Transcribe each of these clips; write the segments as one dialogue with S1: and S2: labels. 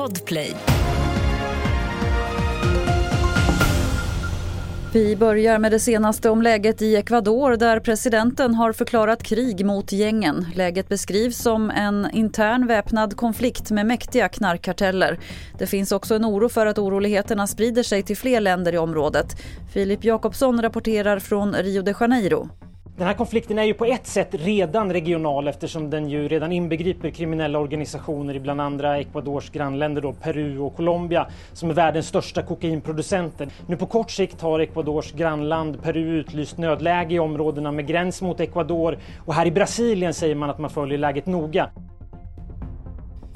S1: Podplay.
S2: Vi börjar med det senaste om läget i Ecuador där presidenten har förklarat krig mot gängen. Läget beskrivs som en intern väpnad konflikt med mäktiga knarkkarteller. Det finns också en oro för att oroligheterna sprider sig till fler länder i området. Filip Jakobsson rapporterar från Rio de Janeiro.
S3: Den här konflikten är ju på ett sätt redan regional eftersom den ju redan inbegriper kriminella organisationer i bland andra Ecuadors grannländer då, Peru och Colombia som är världens största kokainproducenter. Nu på kort sikt har Ecuadors grannland Peru utlyst nödläge i områdena med gräns mot Ecuador och här i Brasilien säger man att man följer läget noga.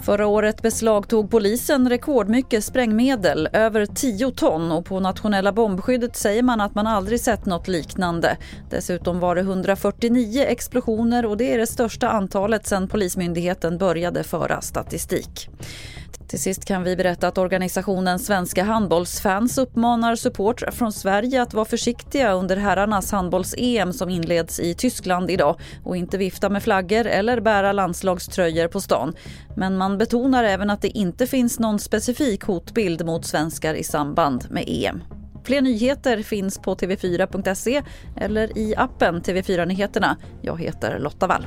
S2: Förra året beslagtog polisen rekordmycket sprängmedel, över 10 ton och på nationella bombskyddet säger man att man aldrig sett något liknande. Dessutom var det 149 explosioner och det är det största antalet sedan Polismyndigheten började föra statistik. Till sist kan vi berätta att organisationen Svenska handbollsfans uppmanar support från Sverige att vara försiktiga under herrarnas handbolls-EM som inleds i Tyskland idag och inte vifta med flaggor eller bära landslagströjor på stan. Men man betonar även att det inte finns någon specifik hotbild mot svenskar i samband med EM. Fler nyheter finns på tv4.se eller i appen TV4 Nyheterna. Jag heter Lotta Wall.